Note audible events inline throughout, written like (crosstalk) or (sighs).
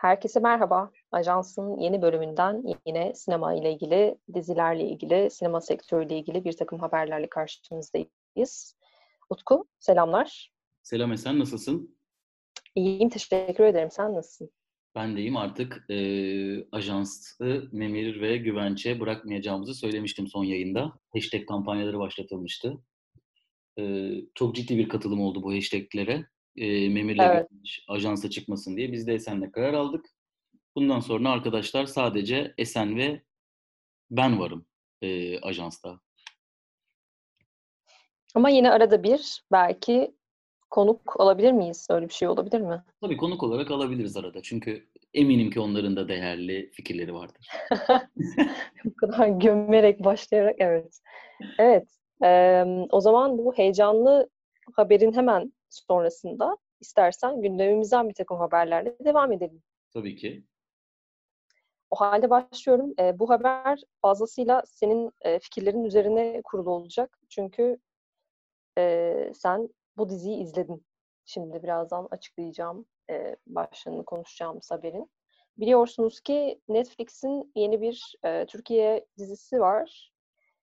Herkese merhaba. Ajansın yeni bölümünden yine sinema ile ilgili, dizilerle ilgili, sinema sektörüyle ilgili bir takım haberlerle karşınızdayız. Utku, selamlar. Selam Esen, nasılsın? İyiyim, teşekkür ederim. Sen nasılsın? Ben deyim artık e, ajansı memir ve güvence bırakmayacağımızı söylemiştim son yayında. Hashtag kampanyaları başlatılmıştı. E, çok ciddi bir katılım oldu bu hashtaglere. E, memirle evet. ajansa çıkmasın diye. Biz de Esen'le karar aldık. Bundan sonra arkadaşlar sadece Esen ve ben varım e, ajansta. Ama yine arada bir belki konuk alabilir miyiz? Öyle bir şey olabilir mi? Tabii konuk olarak alabiliriz arada. Çünkü eminim ki onların da değerli fikirleri vardır. (laughs) Bu kadar gömerek başlayarak evet. Evet. Ee, o zaman bu heyecanlı haberin hemen sonrasında istersen gündemimizden bir takım haberlerle devam edelim. Tabii ki. O halde başlıyorum. E, bu haber fazlasıyla senin e, fikirlerin üzerine kurulu olacak. Çünkü e, sen bu diziyi izledin. Şimdi birazdan açıklayacağım e, başlığını konuşacağımız haberin. Biliyorsunuz ki Netflix'in yeni bir e, Türkiye dizisi var.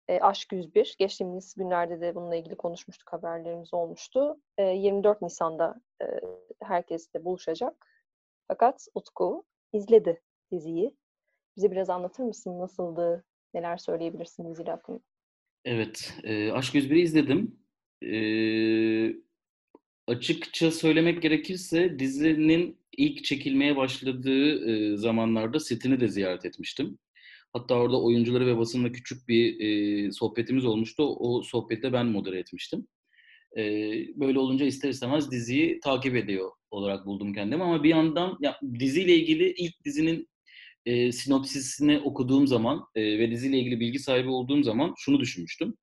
E, Aşk 101. Geçtiğimiz günlerde de bununla ilgili konuşmuştuk, haberlerimiz olmuştu. E, 24 Nisan'da e, herkesle buluşacak. Fakat Utku izledi diziyi. Bize biraz anlatır mısın? Nasıldı? Neler söyleyebilirsin diziyle hakkında? Evet, e, Aşk 101'i izledim. E, açıkça söylemek gerekirse dizinin ilk çekilmeye başladığı e, zamanlarda setini de ziyaret etmiştim. Hatta orada oyuncuları ve basınla küçük bir e, sohbetimiz olmuştu. O sohbette ben modere etmiştim. E, böyle olunca ister istemez diziyi takip ediyor olarak buldum kendimi. Ama bir yandan ya, diziyle ilgili ilk dizinin e, sinopsisini okuduğum zaman e, ve diziyle ilgili bilgi sahibi olduğum zaman şunu düşünmüştüm.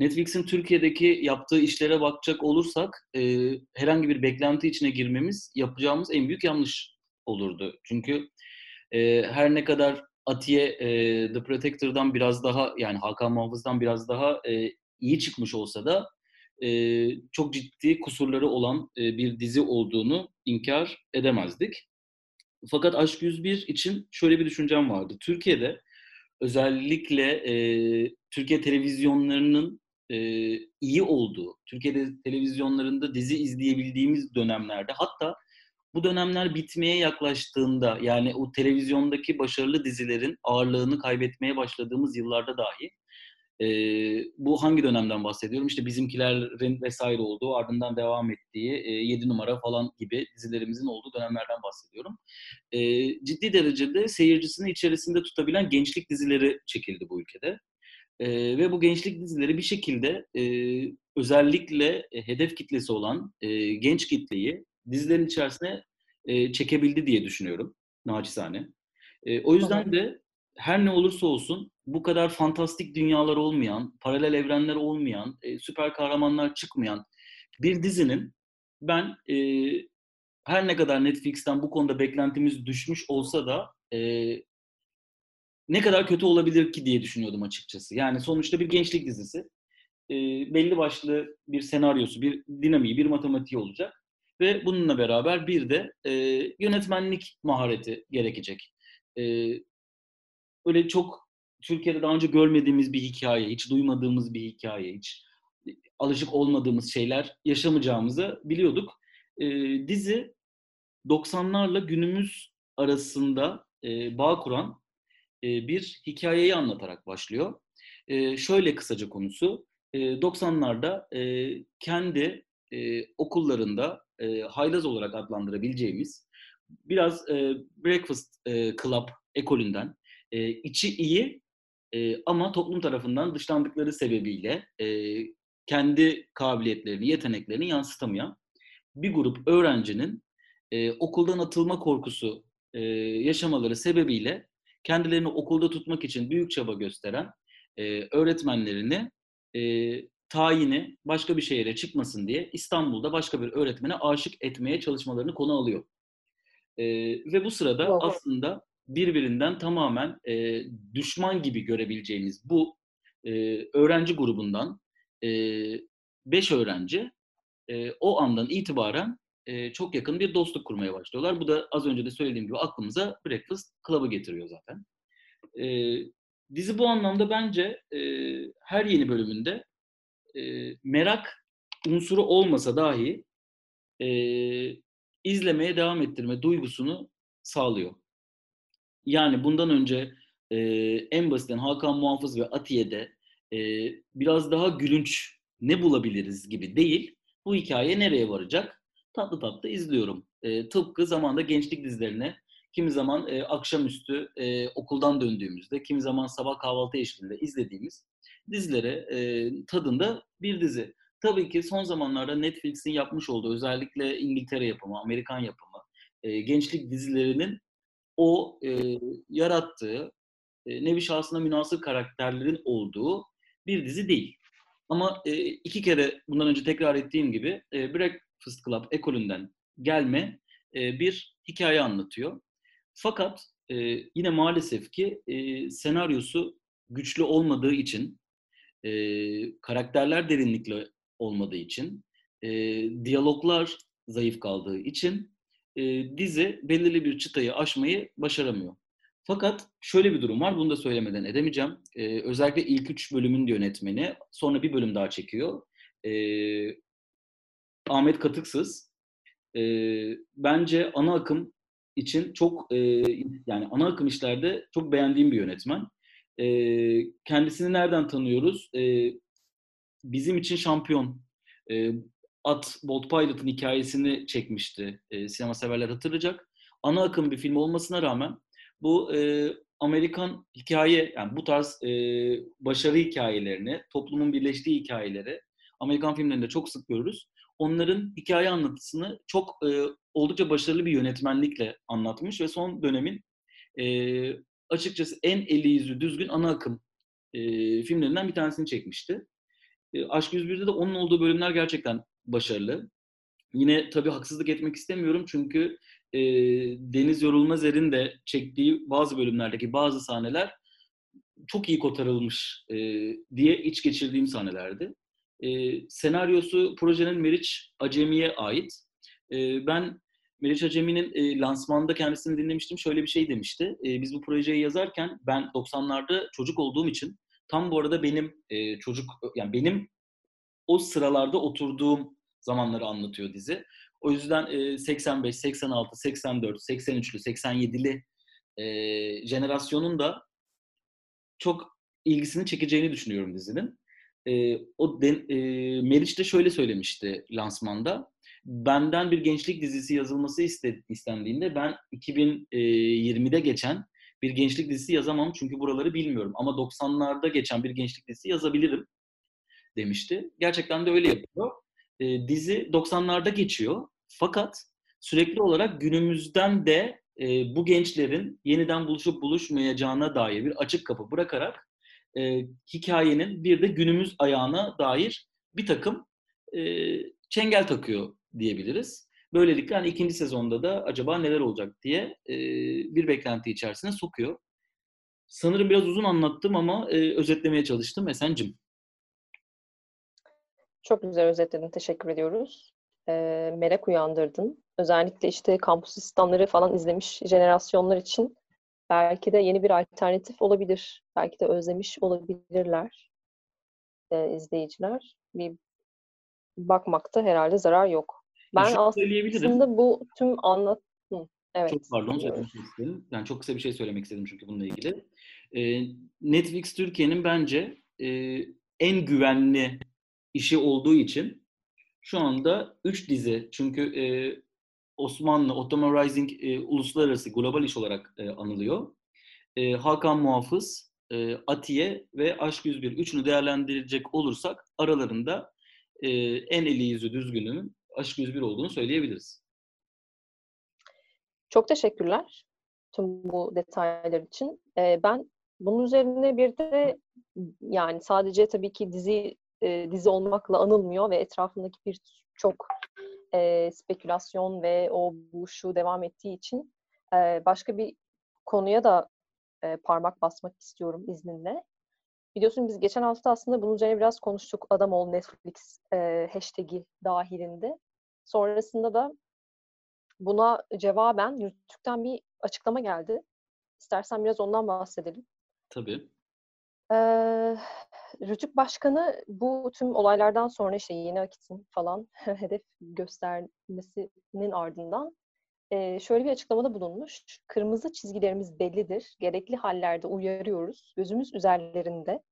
Netflix'in Türkiye'deki yaptığı işlere bakacak olursak e, herhangi bir beklenti içine girmemiz yapacağımız en büyük yanlış olurdu. Çünkü e, her ne kadar Atiye e, The Protector'dan biraz daha yani Hakan Muhafız'dan biraz daha e, iyi çıkmış olsa da e, çok ciddi kusurları olan e, bir dizi olduğunu inkar edemezdik. Fakat Aşk 101 için şöyle bir düşüncem vardı. Türkiye'de özellikle e, Türkiye televizyonlarının e, iyi olduğu, Türkiye'de televizyonlarında dizi izleyebildiğimiz dönemlerde hatta bu dönemler bitmeye yaklaştığında yani o televizyondaki başarılı dizilerin ağırlığını kaybetmeye başladığımız yıllarda dahi e, bu hangi dönemden bahsediyorum? İşte bizimkilerin vesaire olduğu, ardından devam ettiği e, 7 numara falan gibi dizilerimizin olduğu dönemlerden bahsediyorum. E, ciddi derecede seyircisini içerisinde tutabilen gençlik dizileri çekildi bu ülkede. E, ve bu gençlik dizileri bir şekilde e, özellikle e, hedef kitlesi olan e, genç kitleyi dizilerin içerisine e, çekebildi diye düşünüyorum naçizane. E, o yüzden de her ne olursa olsun bu kadar fantastik dünyalar olmayan, paralel evrenler olmayan, e, süper kahramanlar çıkmayan bir dizinin ben e, her ne kadar Netflix'ten bu konuda beklentimiz düşmüş olsa da e, ne kadar kötü olabilir ki diye düşünüyordum açıkçası. Yani sonuçta bir gençlik dizisi. E, belli başlı bir senaryosu, bir dinamiği, bir matematiği olacak. Ve bununla beraber bir de e, yönetmenlik mahareti gerekecek. E, öyle çok Türkiye'de daha önce görmediğimiz bir hikaye, hiç duymadığımız bir hikaye, hiç alışık olmadığımız şeyler yaşamayacağımızı biliyorduk. E, dizi 90'larla günümüz arasında e, bağ kuran e, bir hikayeyi anlatarak başlıyor. E, şöyle kısaca konusu, e, 90'larda e, kendi e, okullarında e, haylaz olarak adlandırabileceğimiz biraz e, breakfast e, club ekolünden e, içi iyi e, ama toplum tarafından dışlandıkları sebebiyle e, kendi kabiliyetlerini, yeteneklerini yansıtamayan bir grup öğrencinin e, okuldan atılma korkusu e, yaşamaları sebebiyle kendilerini okulda tutmak için büyük çaba gösteren e, öğretmenlerini e, tayini başka bir şehre çıkmasın diye İstanbul'da başka bir öğretmene aşık etmeye çalışmalarını konu alıyor. E, ve bu sırada oh. aslında birbirinden tamamen e, düşman gibi görebileceğimiz bu e, öğrenci grubundan e, beş öğrenci e, o andan itibaren e, çok yakın bir dostluk kurmaya başlıyorlar. Bu da az önce de söylediğim gibi aklımıza Breakfast Club'ı getiriyor zaten. E, dizi bu anlamda bence e, her yeni bölümünde e, merak unsuru olmasa dahi e, izlemeye devam ettirme duygusunu sağlıyor. Yani bundan önce e, en basitten Hakan Muhafız ve Atiye'de e, biraz daha gülünç ne bulabiliriz gibi değil. Bu hikaye nereye varacak? Tatlı tatlı izliyorum. E, tıpkı zamanda gençlik dizilerine kimi zaman e, akşamüstü e, okuldan döndüğümüzde, kimi zaman sabah kahvaltı eşliğinde izlediğimiz dizilere e, tadında bir dizi. Tabii ki son zamanlarda Netflix'in yapmış olduğu özellikle İngiltere yapımı, Amerikan yapımı e, gençlik dizilerinin o e, yarattığı e, nevi şahsına münasır karakterlerin olduğu bir dizi değil. Ama e, iki kere bundan önce tekrar ettiğim gibi e, Breakfast Club ekolünden gelme e, bir hikaye anlatıyor. Fakat e, yine maalesef ki e, senaryosu güçlü olmadığı için, e, karakterler derinlikli olmadığı için, e, diyaloglar zayıf kaldığı için e, dizi belirli bir çıtayı aşmayı başaramıyor. Fakat şöyle bir durum var, bunu da söylemeden edemeyeceğim. Ee, özellikle ilk üç bölümün yönetmeni, sonra bir bölüm daha çekiyor. Ee, Ahmet Katıksız. Ee, bence ana akım için çok, e, yani ana akım işlerde çok beğendiğim bir yönetmen. Ee, kendisini nereden tanıyoruz? Ee, bizim için şampiyon. Ee, At Bolt Pilot'ın hikayesini çekmişti. Ee, sinema severler hatırlayacak. Ana akım bir film olmasına rağmen bu e, Amerikan hikaye, yani bu tarz e, başarı hikayelerini, toplumun birleştiği hikayeleri Amerikan filmlerinde çok sık görürüz. Onların hikaye anlatısını çok e, oldukça başarılı bir yönetmenlikle anlatmış ve son dönemin e, açıkçası en eli yüzü düzgün ana akım e, filmlerinden bir tanesini çekmişti. E, Aşk 101'de de onun olduğu bölümler gerçekten başarılı. Yine tabii haksızlık etmek istemiyorum çünkü e, Deniz Yorulmazer'in de çektiği bazı bölümlerdeki bazı sahneler çok iyi kotarılmış e, diye iç geçirdiğim sahnelerdi. E, senaryosu projenin Meriç Acemi'ye ait. E, ben Meriç Acemi'nin e, lansmanında kendisini dinlemiştim. Şöyle bir şey demişti. E, biz bu projeyi yazarken ben 90'larda çocuk olduğum için tam bu arada benim e, çocuk yani benim o sıralarda oturduğum zamanları anlatıyor dizi. O yüzden 85, 86, 84, 83'lü, 87'li e, jenerasyonun da çok ilgisini çekeceğini düşünüyorum dizinin. E, o de, e, Meriç de şöyle söylemişti lansmanda. Benden bir gençlik dizisi yazılması iste, istendiğinde ben 2020'de geçen bir gençlik dizisi yazamam çünkü buraları bilmiyorum. Ama 90'larda geçen bir gençlik dizisi yazabilirim demişti. Gerçekten de öyle yapıyor. E, dizi 90'larda geçiyor. Fakat sürekli olarak günümüzden de e, bu gençlerin yeniden buluşup buluşmayacağına dair bir açık kapı bırakarak e, hikayenin bir de günümüz ayağına dair bir takım e, çengel takıyor diyebiliriz. Böylelikle hani ikinci sezonda da acaba neler olacak diye e, bir beklenti içerisine sokuyor. Sanırım biraz uzun anlattım ama e, özetlemeye çalıştım. Esen'cim. Çok güzel özetledin. Teşekkür ediyoruz. E, merak uyandırdın. Özellikle işte kampüs İslamları falan izlemiş jenerasyonlar için belki de yeni bir alternatif olabilir. Belki de özlemiş olabilirler e, izleyiciler. Bir bakmakta herhalde zarar yok. Ben aslında bu tüm anlat... Hı, evet. Çok pardon söylemek istedim. Ben çok kısa bir şey söylemek istedim çünkü bununla ilgili. Ee, Netflix Türkiye'nin bence e, en güvenli işi olduğu için şu anda 3 dizi çünkü e, Osmanlı Ottoman Rising e, uluslararası global iş olarak e, anılıyor. E, Hakan Muhafız, e, Atiye ve Aşk 101 üçünü değerlendirecek olursak aralarında e, en eli yüzü düzgününün Aşk 101 olduğunu söyleyebiliriz. Çok teşekkürler tüm bu detaylar için. E, ben bunun üzerine bir de yani sadece tabii ki dizi e, dizi olmakla anılmıyor ve etrafındaki bir çok e, spekülasyon ve o bu şu devam ettiği için e, başka bir konuya da e, parmak basmak istiyorum izninle. Biliyorsun biz geçen hafta aslında bunun üzerine biraz konuştuk. Adam ol Netflix e, hashtag'i dahilinde. Sonrasında da buna cevaben Rütük'ten bir açıklama geldi. İstersen biraz ondan bahsedelim. Tabii. Ee, Rütük Başkanı bu tüm olaylardan sonra işte Yeni Akit'in falan (laughs) hedef göstermesinin ardından e, şöyle bir açıklamada bulunmuş. Kırmızı çizgilerimiz bellidir. Gerekli hallerde uyarıyoruz. Gözümüz üzerlerinde.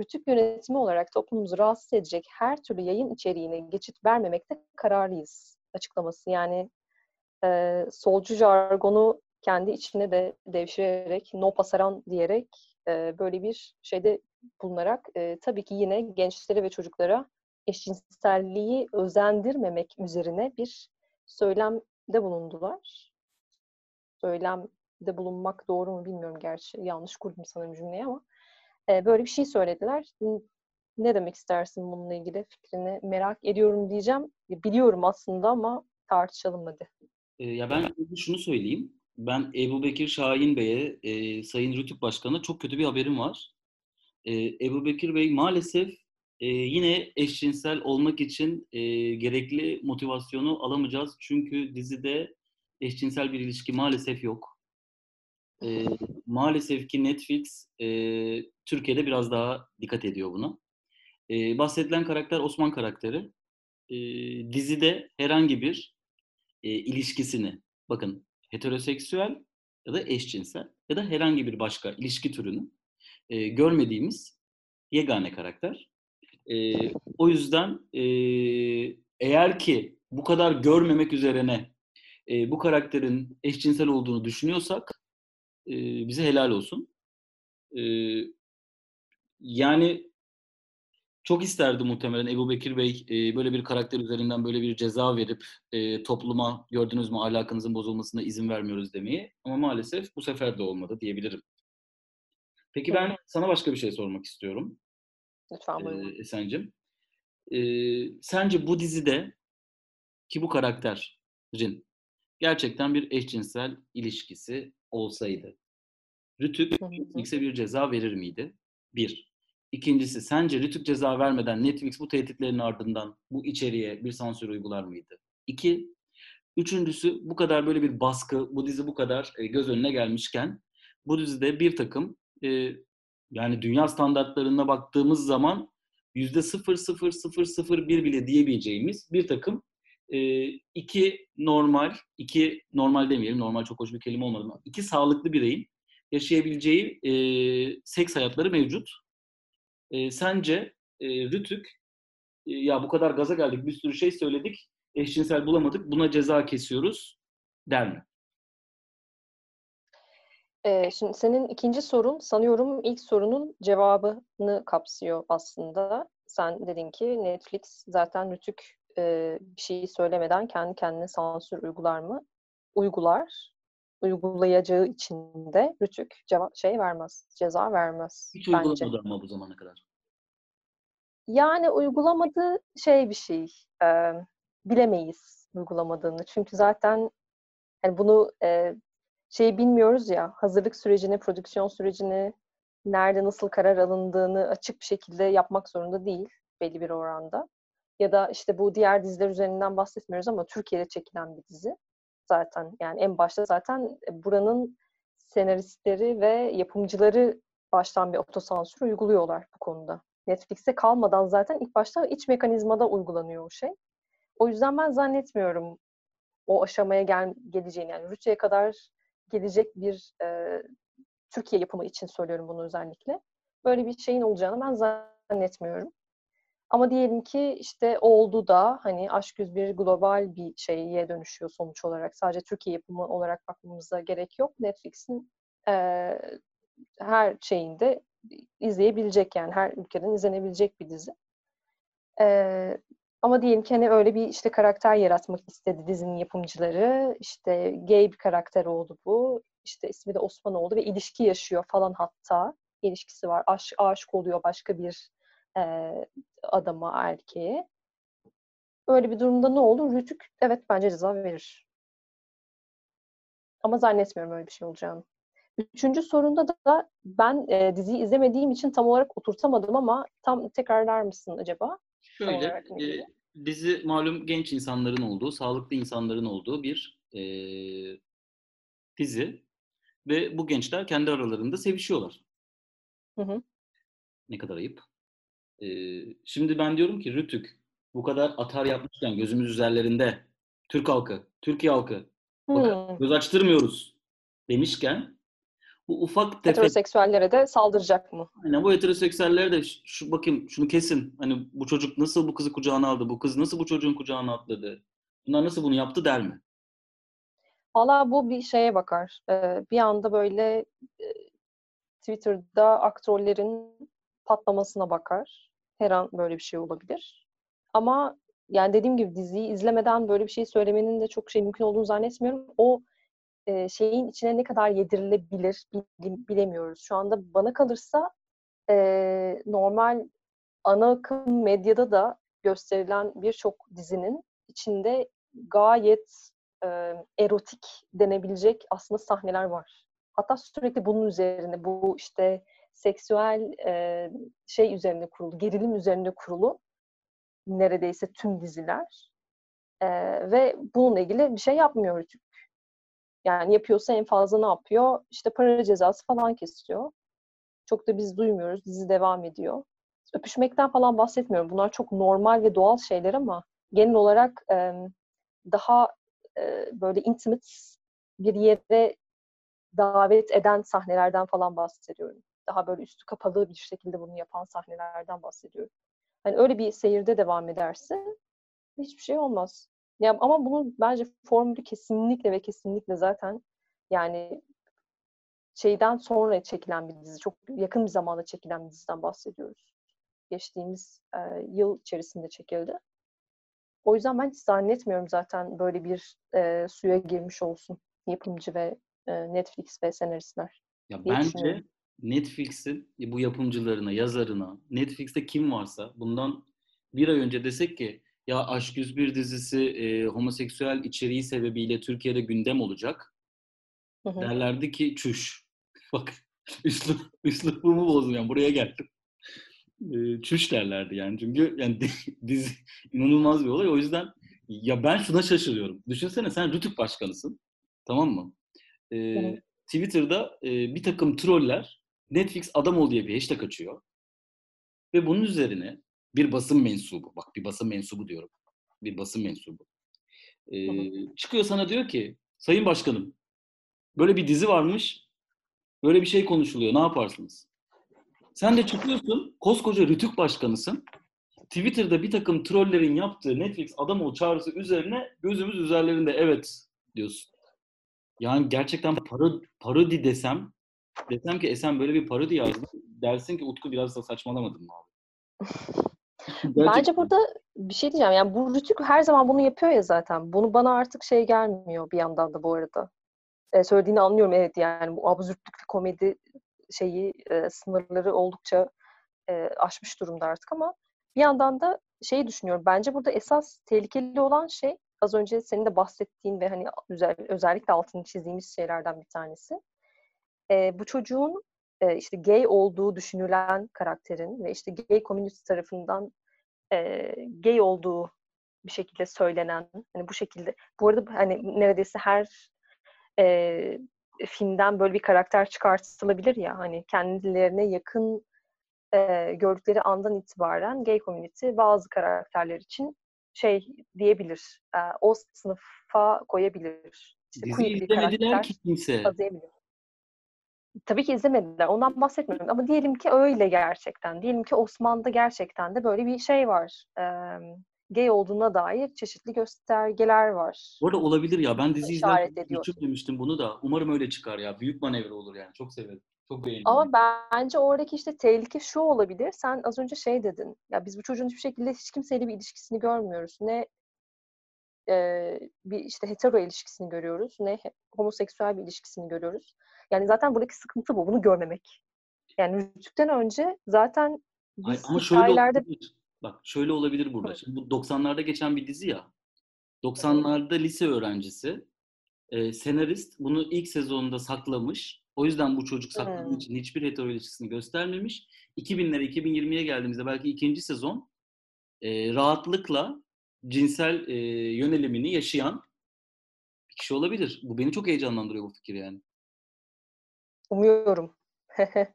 Rütük yönetimi olarak toplumumuzu rahatsız edecek her türlü yayın içeriğine geçit vermemekte kararlıyız açıklaması. Yani e, solcu jargonu kendi içine de devşirerek, no pasaran diyerek e, böyle bir şeyde bulunarak e, tabii ki yine gençlere ve çocuklara eşcinselliği özendirmemek üzerine bir söylemde bulundular. Söylemde bulunmak doğru mu bilmiyorum gerçi. Yanlış kurdum sanırım cümleyi ama e, böyle bir şey söylediler. Ne demek istersin bununla ilgili fikrini merak ediyorum diyeceğim. Biliyorum aslında ama tartışalım hadi. Ya ben şunu söyleyeyim. Ben Ebu Bekir Şahin Bey'e, e, Sayın Rütük Başkan'a çok kötü bir haberim var. E, Ebu Bekir Bey maalesef e, yine eşcinsel olmak için e, gerekli motivasyonu alamayacağız. Çünkü dizide eşcinsel bir ilişki maalesef yok. E, maalesef ki Netflix e, Türkiye'de biraz daha dikkat ediyor buna. E, bahsedilen karakter Osman karakteri. E, dizide herhangi bir e, ilişkisini, bakın heteroseksüel ya da eşcinsel ya da herhangi bir başka ilişki türünü e, görmediğimiz yegane karakter. E, o yüzden e, eğer ki bu kadar görmemek üzerine e, bu karakterin eşcinsel olduğunu düşünüyorsak e, bize helal olsun. E, yani çok isterdi muhtemelen Ebu Bekir Bey e, böyle bir karakter üzerinden böyle bir ceza verip e, topluma gördünüz mü alakanızın bozulmasına izin vermiyoruz demeyi. Ama maalesef bu sefer de olmadı diyebilirim. Peki ben sana başka bir şey sormak istiyorum. Lütfen buyurun. Ee, Esen'cim. Ee, sence bu dizide ki bu karakterin gerçekten bir eşcinsel ilişkisi olsaydı Rütük Netflix'e bir ceza verir miydi? Bir. İkincisi, sence Rütük ceza vermeden Netflix bu tehditlerin ardından bu içeriğe bir sansür uygular mıydı? İki. Üçüncüsü, bu kadar böyle bir baskı, bu dizi bu kadar e, göz önüne gelmişken bu dizide bir takım e, yani dünya standartlarına baktığımız zaman yüzde sıfır sıfır sıfır sıfır bir bile diyebileceğimiz bir takım e, iki normal, iki normal demeyelim, normal çok hoş bir kelime olmadı ama iki sağlıklı bireyin yaşayabileceği e, seks hayatları mevcut. E, sence e, Rütük e, ya bu kadar gaza geldik bir sürü şey söyledik eşcinsel bulamadık buna ceza kesiyoruz der mi? Ee, şimdi senin ikinci sorun sanıyorum ilk sorunun cevabını kapsıyor aslında. Sen dedin ki Netflix zaten Rütük e, bir şey söylemeden kendi kendine sansür uygular mı? Uygular. Uygulayacağı için de Rütük cevap şey vermez, ceza vermez. Hiç bence. uygulamadı ama bu zamana kadar. Yani uygulamadığı şey bir şey. E, bilemeyiz uygulamadığını. Çünkü zaten yani bunu e, şeyi bilmiyoruz ya, hazırlık sürecini, prodüksiyon sürecini, nerede nasıl karar alındığını açık bir şekilde yapmak zorunda değil belli bir oranda. Ya da işte bu diğer diziler üzerinden bahsetmiyoruz ama Türkiye'de çekilen bir dizi. Zaten yani en başta zaten buranın senaristleri ve yapımcıları baştan bir otosansür uyguluyorlar bu konuda. Netflix'e kalmadan zaten ilk başta iç mekanizmada uygulanıyor o şey. O yüzden ben zannetmiyorum o aşamaya gel geleceğini. Yani Rütü'ye kadar gelecek bir e, Türkiye yapımı için söylüyorum bunu özellikle. Böyle bir şeyin olacağını ben zannetmiyorum. Ama diyelim ki işte oldu da hani Aşk 101 global bir şeye dönüşüyor sonuç olarak. Sadece Türkiye yapımı olarak bakmamıza gerek yok. Netflix'in e, her şeyinde izleyebilecek yani her ülkeden izlenebilecek bir dizi. E, ama diyelim ki hani öyle bir işte karakter yaratmak istedi dizinin yapımcıları. İşte gay bir karakter oldu bu. İşte ismi de Osman oldu ve ilişki yaşıyor falan hatta. ilişkisi var. Aş, aşık oluyor başka bir e, adama, erkeğe. Öyle bir durumda ne olur? Rütük evet bence ceza verir. Ama zannetmiyorum öyle bir şey olacağını. Üçüncü sorunda da ben e, diziyi izlemediğim için tam olarak oturtamadım ama tam tekrarlar mısın acaba? Şöyle, e, dizi malum genç insanların olduğu, sağlıklı insanların olduğu bir e, dizi ve bu gençler kendi aralarında sevişiyorlar. Hı hı. Ne kadar ayıp. E, şimdi ben diyorum ki Rütük bu kadar atar yapmışken gözümüz üzerlerinde Türk halkı, Türkiye halkı bakın göz açtırmıyoruz demişken bu ufak tefek Heteroseksüellere de saldıracak mı? Aynen bu heteroseksüellere de şu, bakayım şunu kesin. Hani bu çocuk nasıl bu kızı kucağına aldı? Bu kız nasıl bu çocuğun kucağına atladı? Bunlar nasıl bunu yaptı der mi? Valla bu bir şeye bakar. Ee, bir anda böyle e, Twitter'da aktörlerin patlamasına bakar. Her an böyle bir şey olabilir. Ama yani dediğim gibi diziyi izlemeden böyle bir şey söylemenin de çok şey mümkün olduğunu zannetmiyorum. O şeyin içine ne kadar yedirilebilir bil- bilemiyoruz. Şu anda bana kalırsa e, normal ana akım medyada da gösterilen birçok dizinin içinde gayet e, erotik denebilecek aslında sahneler var. Hatta sürekli bunun üzerine, bu işte seksüel e, şey üzerine kurulu, gerilim üzerine kurulu neredeyse tüm diziler. E, ve bununla ilgili bir şey yapmıyor. Yani yapıyorsa en fazla ne yapıyor? İşte para cezası falan kesiyor. Çok da biz duymuyoruz. Dizi devam ediyor. Öpüşmekten falan bahsetmiyorum. Bunlar çok normal ve doğal şeyler ama genel olarak daha e, böyle intimate bir yere davet eden sahnelerden falan bahsediyorum. Daha böyle üstü kapalı bir şekilde bunu yapan sahnelerden bahsediyorum. Hani öyle bir seyirde devam ederse hiçbir şey olmaz. Ya ama bunun bence formülü kesinlikle ve kesinlikle zaten yani şeyden sonra çekilen bir dizi. Çok yakın bir zamanda çekilen bir diziden bahsediyoruz. Geçtiğimiz e, yıl içerisinde çekildi. O yüzden ben hiç zannetmiyorum zaten böyle bir e, suya girmiş olsun yapımcı ve e, Netflix ve senaristler. Ya diye bence. Netflix'in bu yapımcılarına, yazarına, Netflix'te kim varsa bundan bir ay önce desek ki ya Aşk 101 dizisi e, homoseksüel içeriği sebebiyle Türkiye'de gündem olacak. Hı hı. Derlerdi ki çüş. (laughs) Bak üslup, üslubumu bozdum yani buraya geldim. E, çüş derlerdi yani çünkü yani (laughs) dizi inanılmaz bir olay. O yüzden ya ben şuna şaşırıyorum. Düşünsene sen Rütük başkanısın. Tamam mı? E. Twitter'da e, bir takım troller Netflix adam ol diye bir hashtag açıyor. Ve bunun üzerine bir basın mensubu, bak bir basın mensubu diyorum. Bir basın mensubu. E, hı. çıkıyor sana diyor ki, Sayın Başkanım, böyle bir dizi varmış, böyle bir şey konuşuluyor, ne yaparsınız? Sen de çıkıyorsun, koskoca Rütük Başkanısın. Twitter'da bir takım trollerin yaptığı Netflix adam ol çağrısı üzerine gözümüz üzerlerinde evet diyorsun. Yani gerçekten paro- parodi desem, desem ki Esen böyle bir parodi yazdı. Dersin ki Utku biraz da saçmalamadın mı abi? (laughs) Bence burada bir şey diyeceğim. Yani bu Rütük her zaman bunu yapıyor ya zaten. Bunu bana artık şey gelmiyor bir yandan da bu arada. E, söylediğini anlıyorum evet yani bu absürtlük ve komedi şeyi e, sınırları oldukça e, aşmış durumda artık ama bir yandan da şeyi düşünüyorum. Bence burada esas tehlikeli olan şey az önce senin de bahsettiğin ve hani özel, özellikle altını çizdiğimiz şeylerden bir tanesi. E, bu çocuğun e, işte gay olduğu düşünülen karakterin ve işte gay community tarafından e, gay olduğu bir şekilde söylenen hani bu şekilde bu arada hani neredeyse her e, filmden böyle bir karakter çıkartılabilir ya hani kendilerine yakın e, gördükleri andan itibaren gay community bazı karakterler için şey diyebilir e, o sınıfa koyabilir. İşte Dizi izlemediler ki kimse. Tabii ki izlemediler. Ondan bahsetmiyorum. Ama diyelim ki öyle gerçekten. Diyelim ki Osman'da gerçekten de böyle bir şey var. Ee, gay olduğuna dair çeşitli göstergeler var. Bu arada olabilir ya. Ben dizi izlerken demiştim bunu da. Umarım öyle çıkar ya. Büyük manevra olur yani. Çok severim. Çok beğenirim. Ama bence oradaki işte tehlike şu olabilir. Sen az önce şey dedin. Ya biz bu çocuğun hiçbir şekilde hiç kimseyle bir ilişkisini görmüyoruz. Ne e, bir işte hetero ilişkisini görüyoruz, ne homoseksüel bir ilişkisini görüyoruz. Yani zaten buradaki sıkıntı bu. Bunu görmemek. Yani Rütük'ten önce zaten Ay, biz ama şöyle hikayelerde olabilir. Bak şöyle olabilir burada. Şimdi bu 90'larda geçen bir dizi ya. 90'larda lise öğrencisi. e, senarist bunu ilk sezonunda saklamış. O yüzden bu çocuk sakladığı Hmm. için hiçbir hetero ilişkisini göstermemiş. 2000'lere 2020'ye geldiğimizde belki ikinci sezon e, rahatlıkla cinsel e, yönelimini yaşayan bir kişi olabilir. Bu beni çok heyecanlandırıyor bu fikir yani. Umuyorum. (laughs)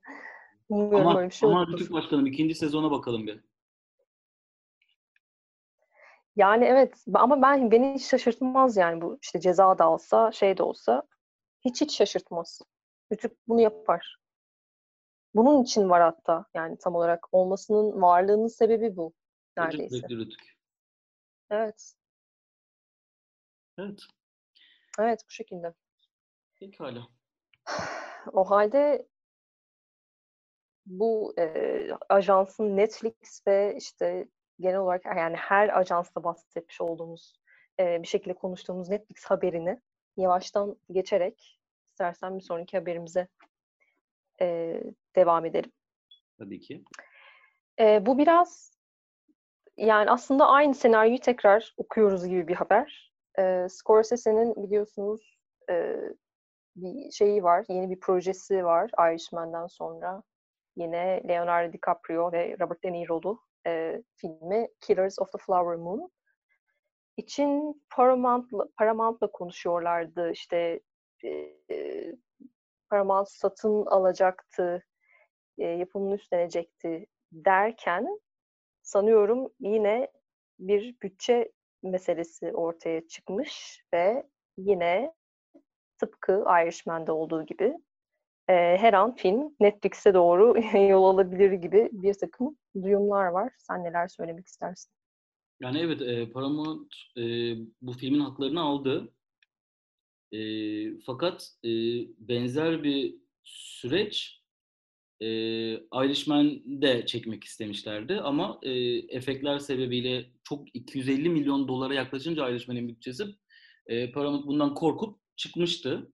Umuyorum ama, öyle bir şey ama. Rütük Başkanım ikinci sezona bakalım bir. Yani evet ama ben beni hiç şaşırtmaz yani bu işte ceza da alsa şey de olsa hiç hiç şaşırtmaz. Rütük bunu yapar. Bunun için var hatta yani tam olarak olmasının varlığının sebebi bu neredeyse. Rütük. Evet. Evet. Evet bu şekilde. Pekala. (sighs) O halde bu e, ajansın Netflix ve işte genel olarak yani her ajansta bahsetmiş olduğumuz e, bir şekilde konuştuğumuz Netflix haberini yavaştan geçerek istersen bir sonraki haberimize e, devam edelim. Tabii ki. E, bu biraz yani aslında aynı senaryoyu tekrar okuyoruz gibi bir haber. E, Scorsese'nin biliyorsunuz e, bir şeyi var, yeni bir projesi var Irishman'den sonra. Yine Leonardo DiCaprio ve Robert De Niro'lu e, filmi Killers of the Flower Moon. için Paramount'la, Paramount'la konuşuyorlardı. İşte e, Paramount satın alacaktı, e, yapımını üstlenecekti derken sanıyorum yine bir bütçe meselesi ortaya çıkmış ve yine tıpkı Irishman'da olduğu gibi e, her an film Netflix'e doğru (laughs) yol alabilir gibi bir takım duyumlar var. Sen neler söylemek istersin? Yani evet e, Paramount e, bu filmin haklarını aldı. E, fakat e, benzer bir süreç e, Irishman'de çekmek istemişlerdi ama e, efektler sebebiyle çok 250 milyon dolara yaklaşınca Irishman'in bütçesi e, Paramount bundan korkup çıkmıştı.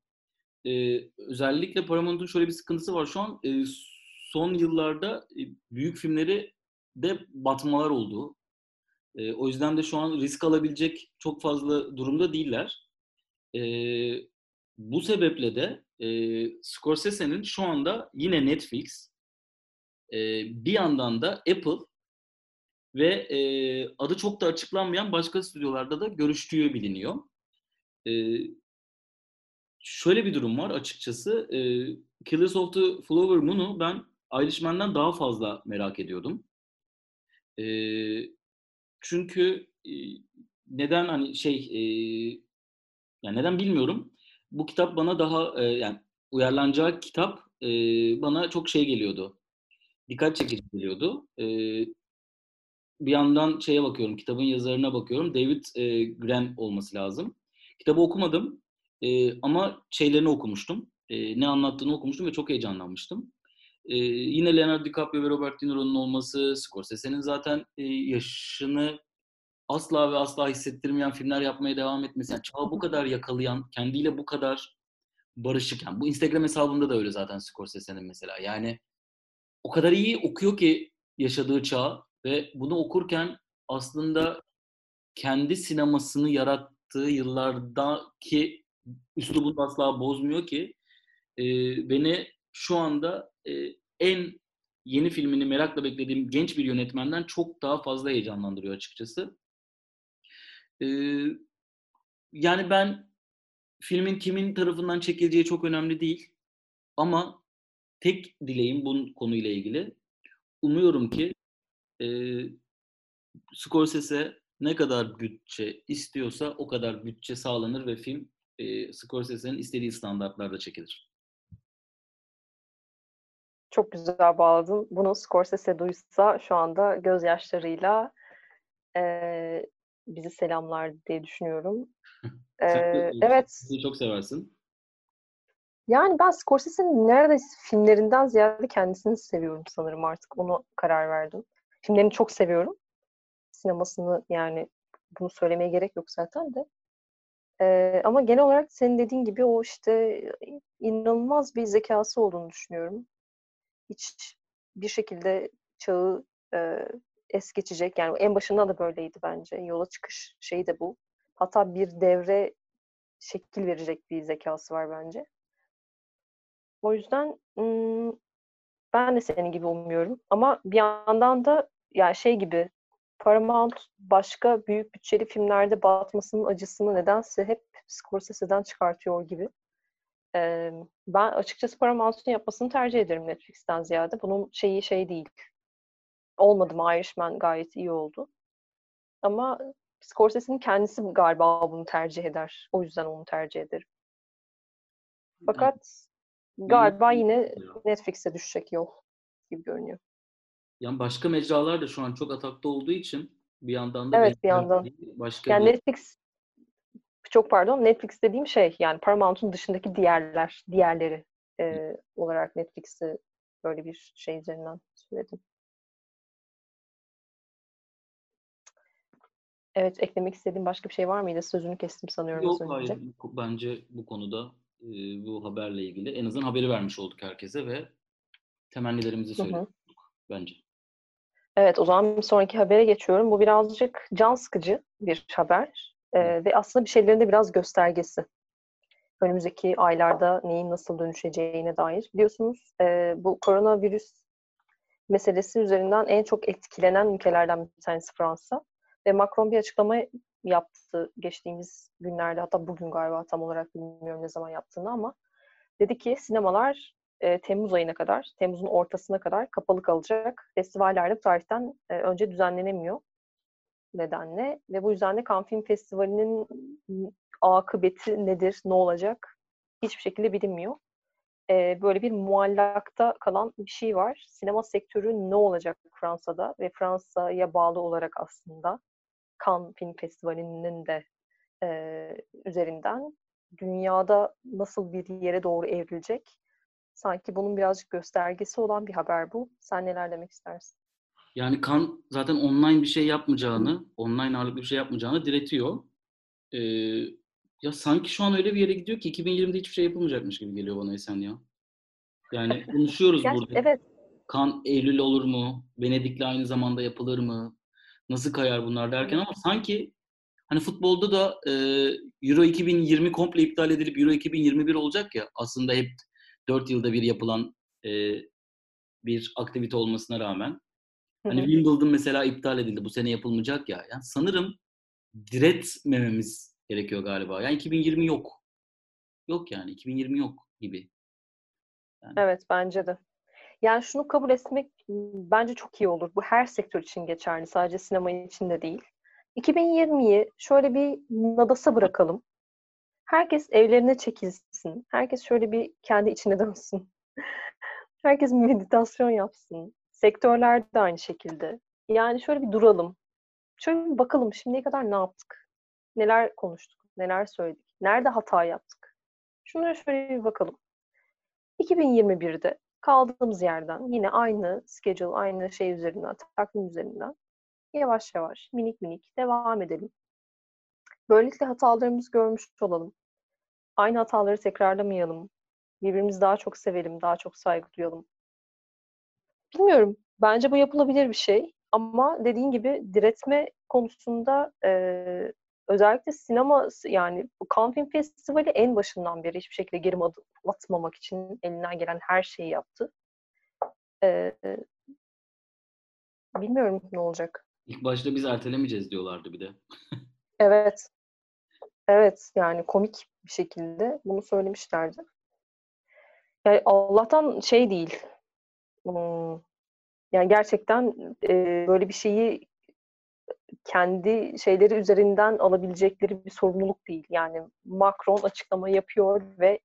E, özellikle Paramount'un şöyle bir sıkıntısı var şu an e, son yıllarda e, büyük filmleri de batmalar oldu. E, o yüzden de şu an risk alabilecek çok fazla durumda değiller. E, bu sebeple de e, Scorsese'nin şu anda yine Netflix, e, bir yandan da Apple ve e, adı çok da açıklanmayan başka stüdyolarda da görüştüğü biliniyor. E, şöyle bir durum var açıkçası. E, Killers of the Flower Moon'u ben Irishman'dan daha fazla merak ediyordum. E, çünkü e, neden hani şey e, yani neden bilmiyorum. Bu kitap bana daha e, yani uyarlanacağı kitap e, bana çok şey geliyordu. Dikkat çekici geliyordu. E, bir yandan şeye bakıyorum, kitabın yazarına bakıyorum. David e, Gran olması lazım. Kitabı okumadım e, ama şeylerini okumuştum. E, ne anlattığını okumuştum ve çok heyecanlanmıştım. E, yine Leonardo DiCaprio ve Robert De Niro'nun olması, Scorsese'nin zaten e, yaşını asla ve asla hissettirmeyen filmler yapmaya devam etmesi. Yani çağı bu kadar yakalayan, kendiyle bu kadar barışık. Yani bu Instagram hesabında da öyle zaten Scorsese'nin mesela. Yani o kadar iyi okuyor ki yaşadığı çağı ve bunu okurken aslında kendi sinemasını yarattığı yıllardaki üslubunu asla bozmuyor ki e, beni şu anda e, en yeni filmini merakla beklediğim genç bir yönetmenden çok daha fazla heyecanlandırıyor açıkçası. E, yani ben filmin kimin tarafından çekileceği çok önemli değil. Ama tek dileğim bu konuyla ilgili. Umuyorum ki e, Scorsese ne kadar bütçe istiyorsa o kadar bütçe sağlanır ve film e, Scorsese'nin istediği standartlarda çekilir. Çok güzel bağladın. Bunu Scorsese duysa şu anda gözyaşlarıyla e, bizi selamlar diye düşünüyorum. (laughs) E, evet. Çok seversin. Yani ben Scorsese'nin neredeyse filmlerinden ziyade kendisini seviyorum sanırım artık. Onu karar verdim. Filmlerini çok seviyorum. Sinemasını yani bunu söylemeye gerek yok zaten de. Ee, ama genel olarak senin dediğin gibi o işte inanılmaz bir zekası olduğunu düşünüyorum. Hiç bir şekilde çağı e, es geçecek. Yani en başında da böyleydi bence. Yola çıkış şeyi de bu. Hatta bir devre şekil verecek bir zekası var bence. O yüzden ben de senin gibi umuyorum. Ama bir yandan da yani şey gibi Paramount başka büyük bütçeli filmlerde batmasının acısını nedense hep Scorsese'den çıkartıyor gibi. Ben açıkçası Paramount'un yapmasını tercih ederim Netflix'ten ziyade. Bunun şeyi şey değil. Olmadı mı Irishman gayet iyi oldu. Ama Scorsese'nin kendisi galiba bunu tercih eder. O yüzden onu tercih ederim. Fakat galiba yine Netflix'e düşecek yol gibi görünüyor. Yani başka mecralar da şu an çok atakta olduğu için bir yandan da evet bir yandan. Başka yani bir... Netflix çok pardon Netflix dediğim şey yani Paramount'un dışındaki diğerler diğerleri e, olarak Netflix'i böyle bir şey üzerinden söyledim. Evet, eklemek istediğim başka bir şey var mıydı? Sözünü kestim sanıyorum Yok, hayır. Bence bu konuda e, bu haberle ilgili en azından haberi vermiş olduk herkese ve temennilerimizi söyledik bence. Evet, o zaman bir sonraki habere geçiyorum. Bu birazcık can sıkıcı bir haber ee, ve aslında bir şeylerin de biraz göstergesi. Önümüzdeki aylarda neyin nasıl dönüşeceğine dair. Biliyorsunuz e, bu koronavirüs meselesi üzerinden en çok etkilenen ülkelerden bir tanesi Fransa. Ve Macron bir açıklama yaptı geçtiğimiz günlerde hatta bugün galiba tam olarak bilmiyorum ne zaman yaptığını ama dedi ki sinemalar e, Temmuz ayına kadar, Temmuz'un ortasına kadar kapalı kalacak. Festivaller de tarihten e, önce düzenlenemiyor nedenle ve bu yüzden de Cannes Film Festivali'nin akıbeti nedir, ne olacak hiçbir şekilde bilinmiyor. E, böyle bir muallakta kalan bir şey var. Sinema sektörü ne olacak Fransa'da ve Fransa'ya bağlı olarak aslında Cannes Film Festivali'nin de e, üzerinden dünyada nasıl bir yere doğru evrilecek? Sanki bunun birazcık göstergesi olan bir haber bu. Sen neler demek istersin? Yani Kan zaten online bir şey yapmayacağını, online ağırlıklı bir şey yapmayacağını diretiyor. Ee, ya sanki şu an öyle bir yere gidiyor ki 2020'de hiçbir şey yapılmayacakmış gibi geliyor bana Esen ya. Yani (laughs) konuşuyoruz burada. Evet. Kan Eylül olur mu? Venedik'le aynı zamanda yapılır mı? Nasıl kayar bunlar derken ama sanki hani futbolda da e, Euro 2020 komple iptal edilip Euro 2021 olacak ya aslında hep 4 yılda bir yapılan e, bir aktivite olmasına rağmen. Hani Wimbledon mesela iptal edildi. Bu sene yapılmayacak ya. Yani sanırım diretmememiz gerekiyor galiba. Yani 2020 yok. Yok yani 2020 yok gibi. Yani. Evet bence de. Yani şunu kabul etmek bence çok iyi olur. Bu her sektör için geçerli. Sadece sinema için de değil. 2020'yi şöyle bir nadasa bırakalım. Herkes evlerine çekilsin. Herkes şöyle bir kendi içine dönsün. (laughs) Herkes meditasyon yapsın. Sektörler de aynı şekilde. Yani şöyle bir duralım. Şöyle bir bakalım şimdiye kadar ne yaptık? Neler konuştuk? Neler söyledik? Nerede hata yaptık? Şunlara şöyle bir bakalım. 2021'de kaldığımız yerden yine aynı schedule, aynı şey üzerinden, takvim üzerinden yavaş yavaş, minik minik devam edelim. Böylelikle hatalarımızı görmüş olalım. Aynı hataları tekrarlamayalım. Birbirimizi daha çok sevelim, daha çok saygı duyalım. Bilmiyorum. Bence bu yapılabilir bir şey. Ama dediğin gibi diretme konusunda e, özellikle sinema yani bu Cannes Film Festivali en başından beri hiçbir şekilde geri adım atmamak için elinden gelen her şeyi yaptı. E, bilmiyorum ne olacak. İlk başta biz ertelemeyeceğiz diyorlardı bir de. (laughs) evet. Evet yani komik bir şekilde bunu söylemişlerdi. Yani Allah'tan şey değil. Hmm, yani gerçekten e, böyle bir şeyi kendi şeyleri üzerinden alabilecekleri bir sorumluluk değil. Yani Macron açıklama yapıyor ve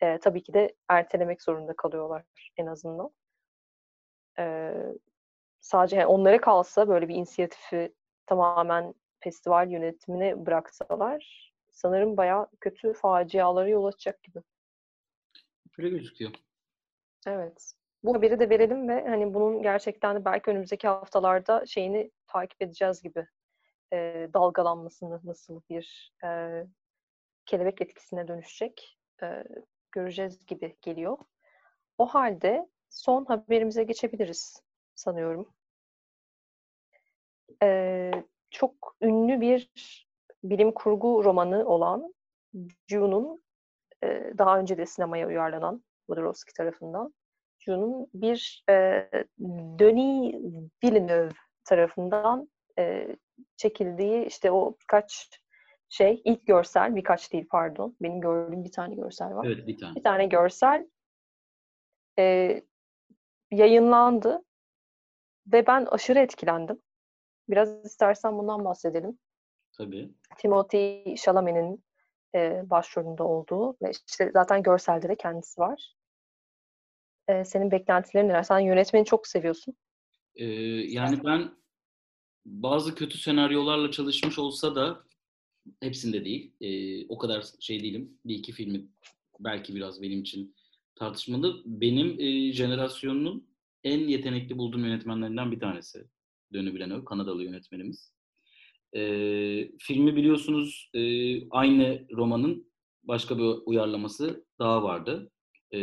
e, tabii ki de ertelemek zorunda kalıyorlar en azından. E, sadece onlara kalsa böyle bir inisiyatifi tamamen festival yönetimine bıraksalar sanırım bayağı kötü facialara yol açacak gibi. Öyle gözüküyor. Evet. Bu haberi de verelim ve hani bunun gerçekten de belki önümüzdeki haftalarda şeyini takip edeceğiz gibi. E, dalgalanmasını nasıl bir e, kelebek etkisine dönüşecek e, göreceğiz gibi geliyor. O halde son haberimize geçebiliriz sanıyorum. E, çok ünlü bir bilim kurgu romanı olan June'un e, daha önce de sinemaya uyarlanan Jodorowsky tarafından June'un bir e, Denis Villeneuve tarafından e, çekildiği işte o birkaç şey ilk görsel birkaç değil pardon. Benim gördüğüm bir tane görsel var. Evet bir tane. Bir tane görsel e, yayınlandı ve ben aşırı etkilendim. Biraz istersen bundan bahsedelim. Tabii. Timothy Chalamet'in e, başrolünde olduğu ve işte zaten görselde de kendisi var. E, senin beklentilerin neler? Sen yönetmeni çok seviyorsun. Ee, yani ben bazı kötü senaryolarla çalışmış olsa da hepsinde değil. Ee, o kadar şey değilim. Bir iki filmi belki biraz benim için tartışmalı. Benim e, jenerasyonunun en yetenekli bulduğum yönetmenlerinden bir tanesi. Denis Villeneuve, Kanadalı yönetmenimiz. Ee, filmi biliyorsunuz e, aynı romanın başka bir uyarlaması daha vardı. Ee,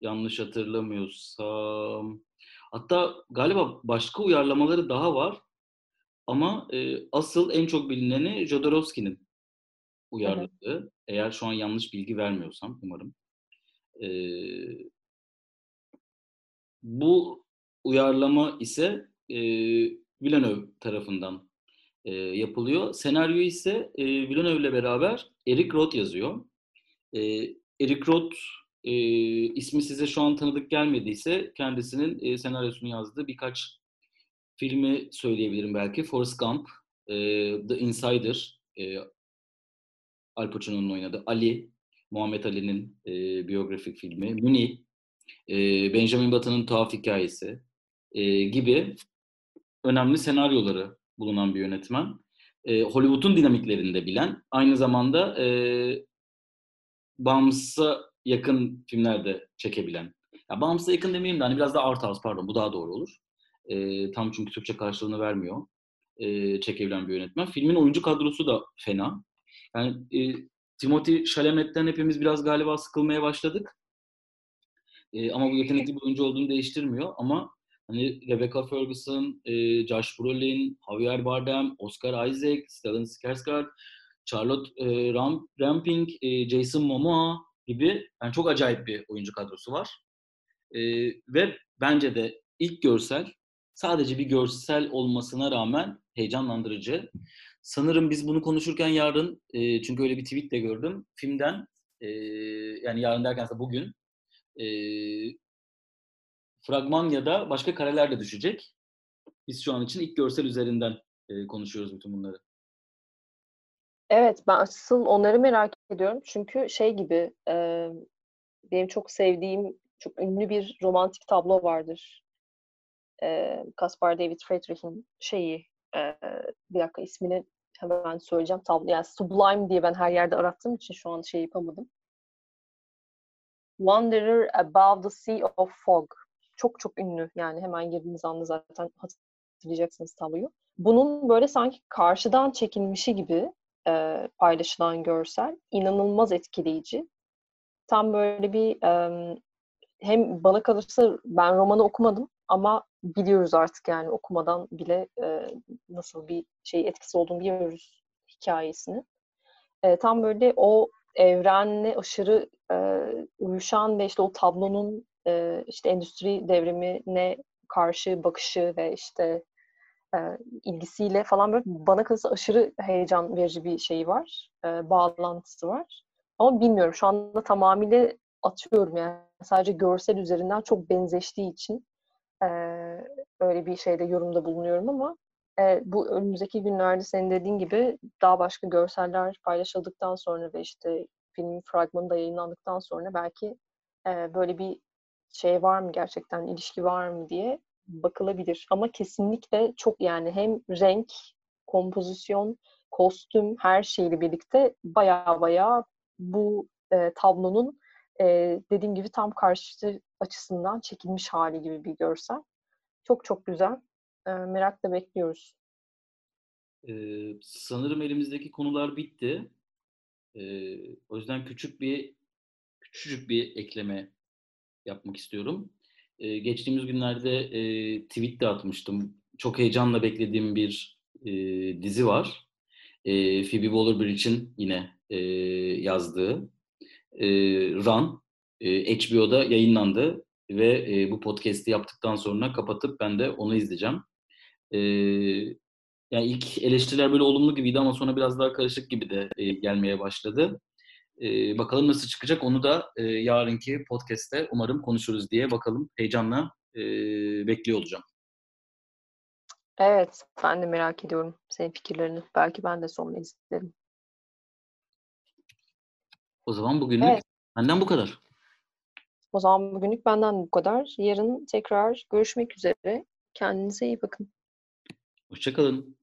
yanlış hatırlamıyorsam hatta galiba başka uyarlamaları daha var ama e, asıl en çok bilineni Jodorowsky'nin uyarladığı. Eğer şu an yanlış bilgi vermiyorsam umarım. E, bu uyarlama ise e, Villeneuve tarafından e, yapılıyor. Senaryo ise e, Villeneuve ile beraber Eric Roth yazıyor. E, Eric Roth e, ismi size şu an tanıdık gelmediyse kendisinin e, senaryosunu yazdığı birkaç filmi söyleyebilirim belki. Forrest Gump, e, The Insider, e, Al Pacino'nun oynadığı Ali, Muhammed Ali'nin e, biyografik filmi, Muni, e, Benjamin Button'ın Tuhaf Hikayesi e, gibi önemli senaryoları bulunan bir yönetmen. E, Hollywood'un dinamiklerini de bilen, aynı zamanda e, bağımsıza yakın filmlerde çekebilen. Ya bağımsıza yakın demeyeyim de hani biraz da art house pardon bu daha doğru olur. E, tam çünkü Türkçe karşılığını vermiyor. E, çekebilen bir yönetmen. Filmin oyuncu kadrosu da fena. Yani e, Timothy Chalamet'ten hepimiz biraz galiba sıkılmaya başladık. E, ama bu yetenekli bir oyuncu olduğunu değiştirmiyor. Ama hani Rebecca Ferguson, e, Josh Brolin, Javier Bardem, Oscar Isaac, Stellan Skarsgård, Charlotte e, Ram, Ramping, e, Jason Momoa gibi yani çok acayip bir oyuncu kadrosu var. E, ve bence de ilk görsel sadece bir görsel olmasına rağmen heyecanlandırıcı. Sanırım biz bunu konuşurken yarın, e, çünkü öyle bir tweet de gördüm, filmden, e, yani yarın derken bugün, e, fragman ya da başka kareler de düşecek. Biz şu an için ilk görsel üzerinden e, konuşuyoruz bütün bunları. Evet, ben asıl onları merak ediyorum. Çünkü şey gibi, e, benim çok sevdiğim, çok ünlü bir romantik tablo vardır. E, Caspar David Friedrich'in şeyi, e, bir dakika ismini hemen söyleyeceğim. Tablo, yani Sublime diye ben her yerde arattığım için şu an şey yapamadım. Wanderer Above the Sea of Fog. Çok çok ünlü. Yani hemen girdiğiniz anda zaten hatırlayacaksınız tabloyu. Bunun böyle sanki karşıdan çekilmişi gibi e, paylaşılan görsel inanılmaz etkileyici. Tam böyle bir e, hem bana kalırsa ben romanı okumadım ama biliyoruz artık yani okumadan bile e, nasıl bir şey etkisi olduğunu biliyoruz hikayesini. E, tam böyle o evrenle aşırı e, uyuşan ve işte o tablonun e, işte endüstri devrimine karşı bakışı ve işte e, ilgisiyle falan böyle bana kalırsa aşırı heyecan verici bir şey var. E, bağlantısı var. Ama bilmiyorum şu anda tamamıyla atıyorum yani sadece görsel üzerinden çok benzeştiği için e, öyle bir şeyde yorumda bulunuyorum ama e, bu önümüzdeki günlerde senin dediğin gibi daha başka görseller paylaşıldıktan sonra ve işte filmin fragmanı da yayınlandıktan sonra belki e, böyle bir şey var mı gerçekten ilişki var mı diye bakılabilir. Ama kesinlikle çok yani hem renk, kompozisyon, kostüm her şeyle birlikte baya baya bu e, tablonun e, dediğim gibi tam karşı açısından çekilmiş hali gibi bir görsel. Çok çok güzel. E, merakla bekliyoruz. Ee, sanırım elimizdeki konular bitti. Ee, o yüzden küçük bir küçücük bir ekleme yapmak istiyorum. Ee, geçtiğimiz günlerde e, tweet de atmıştım. Çok heyecanla beklediğim bir e, dizi var. E, Phoebe Waller-Bridge'in yine e, yazdığı e, Run e, HBO'da yayınlandı ve e, bu podcast'i yaptıktan sonra kapatıp ben de onu izleyeceğim. E, Yani ilk eleştiriler böyle olumlu gibiydi ama sonra biraz daha karışık gibi de e, gelmeye başladı. E, bakalım nasıl çıkacak onu da e, yarınki podcast'te umarım konuşuruz diye bakalım heyecanla e, bekliyor olacağım. Evet, ben de merak ediyorum senin fikirlerini. Belki ben de sonunu izlerim. O zaman bugünlük evet. benden bu kadar. O zaman bugünlük benden bu kadar. Yarın tekrar görüşmek üzere. Kendinize iyi bakın. Hoşçakalın.